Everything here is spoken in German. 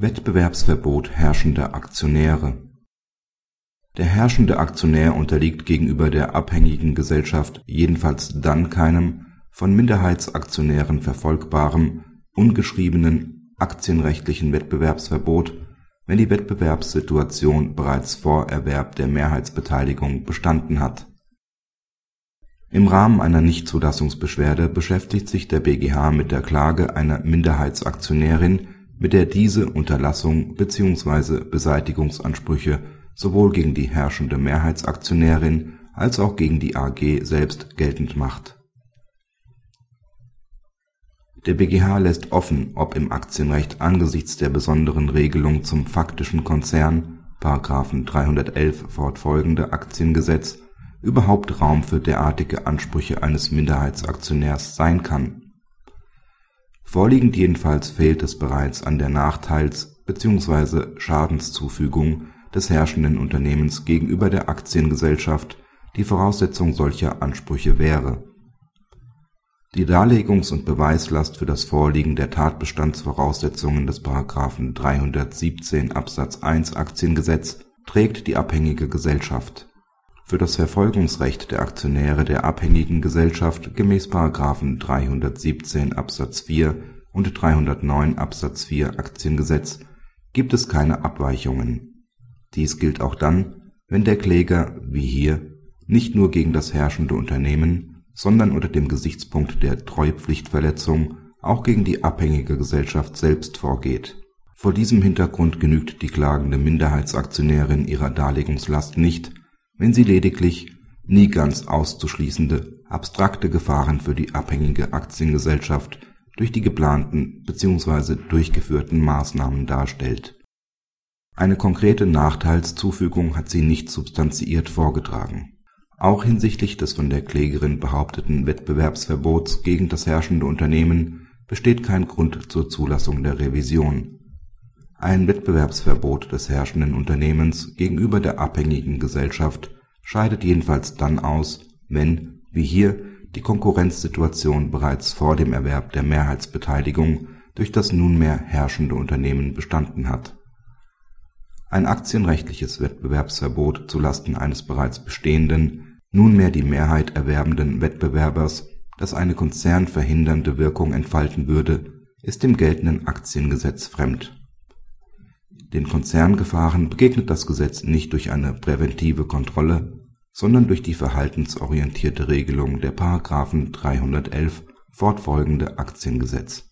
Wettbewerbsverbot herrschender Aktionäre Der herrschende Aktionär unterliegt gegenüber der abhängigen Gesellschaft jedenfalls dann keinem von Minderheitsaktionären verfolgbarem ungeschriebenen aktienrechtlichen Wettbewerbsverbot, wenn die Wettbewerbssituation bereits vor Erwerb der Mehrheitsbeteiligung bestanden hat. Im Rahmen einer Nichtzulassungsbeschwerde beschäftigt sich der BGH mit der Klage einer Minderheitsaktionärin, mit der diese Unterlassung bzw. Beseitigungsansprüche sowohl gegen die herrschende Mehrheitsaktionärin als auch gegen die AG selbst geltend macht. Der BGH lässt offen, ob im Aktienrecht angesichts der besonderen Regelung zum faktischen Konzern § 311 fortfolgende Aktiengesetz überhaupt Raum für derartige Ansprüche eines Minderheitsaktionärs sein kann. Vorliegend jedenfalls fehlt es bereits an der Nachteils bzw. Schadenszufügung des herrschenden Unternehmens gegenüber der Aktiengesellschaft, die Voraussetzung solcher Ansprüche wäre. Die Darlegungs und Beweislast für das Vorliegen der Tatbestandsvoraussetzungen des § 317 Absatz 1 Aktiengesetz trägt die abhängige Gesellschaft. Für das Verfolgungsrecht der Aktionäre der abhängigen Gesellschaft gemäß § 317 Absatz 4 und 309 Absatz 4 Aktiengesetz gibt es keine Abweichungen. Dies gilt auch dann, wenn der Kläger wie hier nicht nur gegen das herrschende Unternehmen sondern unter dem Gesichtspunkt der Treupflichtverletzung auch gegen die abhängige Gesellschaft selbst vorgeht. Vor diesem Hintergrund genügt die klagende Minderheitsaktionärin ihrer Darlegungslast nicht, wenn sie lediglich nie ganz auszuschließende abstrakte Gefahren für die abhängige Aktiengesellschaft durch die geplanten bzw. durchgeführten Maßnahmen darstellt. Eine konkrete Nachteilszufügung hat sie nicht substanziiert vorgetragen auch hinsichtlich des von der Klägerin behaupteten Wettbewerbsverbots gegen das herrschende Unternehmen besteht kein Grund zur Zulassung der Revision. Ein Wettbewerbsverbot des herrschenden Unternehmens gegenüber der abhängigen Gesellschaft scheidet jedenfalls dann aus, wenn, wie hier, die Konkurrenzsituation bereits vor dem Erwerb der Mehrheitsbeteiligung durch das nunmehr herrschende Unternehmen bestanden hat. Ein aktienrechtliches Wettbewerbsverbot zulasten eines bereits bestehenden nunmehr die Mehrheit erwerbenden Wettbewerbers, das eine konzernverhindernde Wirkung entfalten würde, ist dem geltenden Aktiengesetz fremd. Den Konzerngefahren begegnet das Gesetz nicht durch eine präventive Kontrolle, sondern durch die verhaltensorientierte Regelung der § 311 fortfolgende Aktiengesetz